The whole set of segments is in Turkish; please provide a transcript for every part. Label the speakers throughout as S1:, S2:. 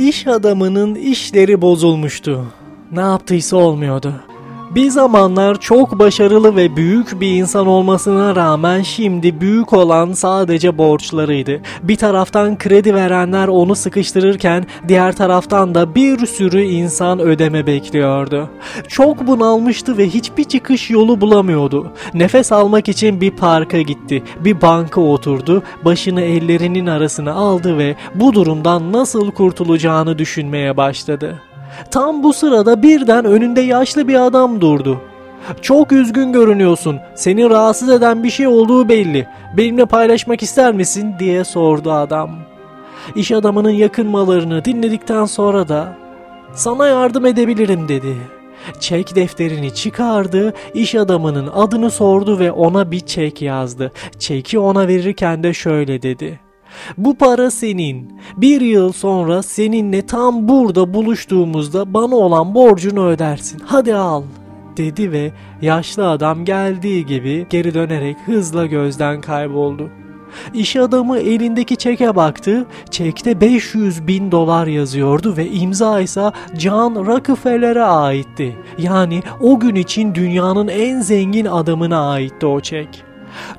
S1: İş adamının işleri bozulmuştu. Ne yaptıysa olmuyordu. Bir zamanlar çok başarılı ve büyük bir insan olmasına rağmen şimdi büyük olan sadece borçlarıydı. Bir taraftan kredi verenler onu sıkıştırırken diğer taraftan da bir sürü insan ödeme bekliyordu. Çok bunalmıştı ve hiçbir çıkış yolu bulamıyordu. Nefes almak için bir parka gitti. Bir banka oturdu, başını ellerinin arasına aldı ve bu durumdan nasıl kurtulacağını düşünmeye başladı. Tam bu sırada birden önünde yaşlı bir adam durdu. Çok üzgün görünüyorsun. Seni rahatsız eden bir şey olduğu belli. Benimle paylaşmak ister misin diye sordu adam. İş adamının yakınmalarını dinledikten sonra da sana yardım edebilirim dedi. Çek defterini çıkardı, iş adamının adını sordu ve ona bir çek yazdı. Çeki ona verirken de şöyle dedi. Bu para senin. Bir yıl sonra seninle tam burada buluştuğumuzda bana olan borcunu ödersin. Hadi al dedi ve yaşlı adam geldiği gibi geri dönerek hızla gözden kayboldu. İş adamı elindeki çeke baktı. Çekte 500 bin dolar yazıyordu ve imza ise John Rockefeller'e aitti. Yani o gün için dünyanın en zengin adamına aitti o çek.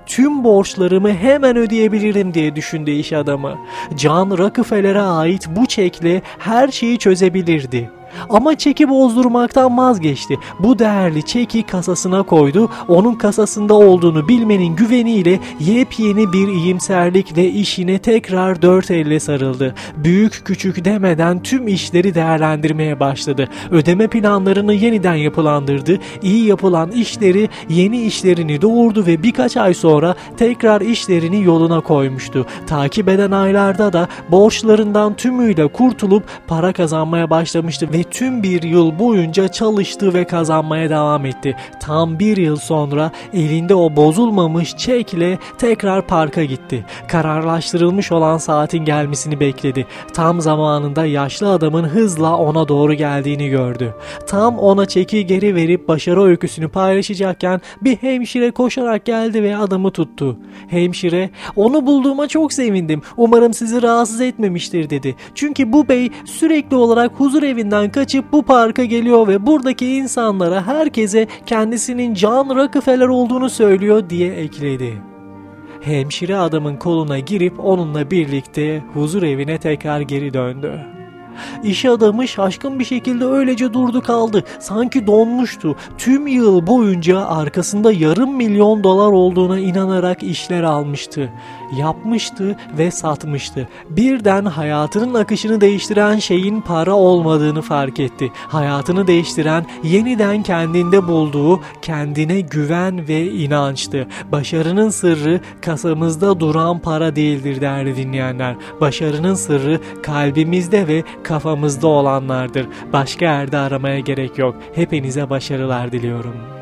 S1: Tüm borçlarımı hemen ödeyebilirim diye düşündü iş adamı. John Rockefeller'e ait bu çekle her şeyi çözebilirdi. Ama çeki bozdurmaktan vazgeçti. Bu değerli çeki kasasına koydu. Onun kasasında olduğunu bilmenin güveniyle yepyeni bir iyimserlikle işine tekrar dört elle sarıldı. Büyük küçük demeden tüm işleri değerlendirmeye başladı. Ödeme planlarını yeniden yapılandırdı. İyi yapılan işleri yeni işlerini doğurdu ve birkaç ay sonra tekrar işlerini yoluna koymuştu. Takip eden aylarda da borçlarından tümüyle kurtulup para kazanmaya başlamıştı ve tüm bir yıl boyunca çalıştı ve kazanmaya devam etti. Tam bir yıl sonra elinde o bozulmamış çekle tekrar parka gitti. Kararlaştırılmış olan saatin gelmesini bekledi. Tam zamanında yaşlı adamın hızla ona doğru geldiğini gördü. Tam ona çeki geri verip başarı öyküsünü paylaşacakken bir hemşire koşarak geldi ve adamı tuttu. Hemşire, onu bulduğuma çok sevindim. Umarım sizi rahatsız etmemiştir dedi. Çünkü bu bey sürekli olarak huzur evinden kaçıp bu parka geliyor ve buradaki insanlara herkese kendisinin John Rockefeller olduğunu söylüyor diye ekledi. Hemşire adamın koluna girip onunla birlikte huzur evine tekrar geri döndü. İş adamı şaşkın bir şekilde öylece durdu kaldı. Sanki donmuştu. Tüm yıl boyunca arkasında yarım milyon dolar olduğuna inanarak işler almıştı. Yapmıştı ve satmıştı. Birden hayatının akışını değiştiren şeyin para olmadığını fark etti. Hayatını değiştiren yeniden kendinde bulduğu kendine güven ve inançtı. Başarının sırrı kasamızda duran para değildir değerli dinleyenler. Başarının sırrı kalbimizde ve kafamızda olanlardır. Başka yerde aramaya gerek yok. Hepinize başarılar diliyorum.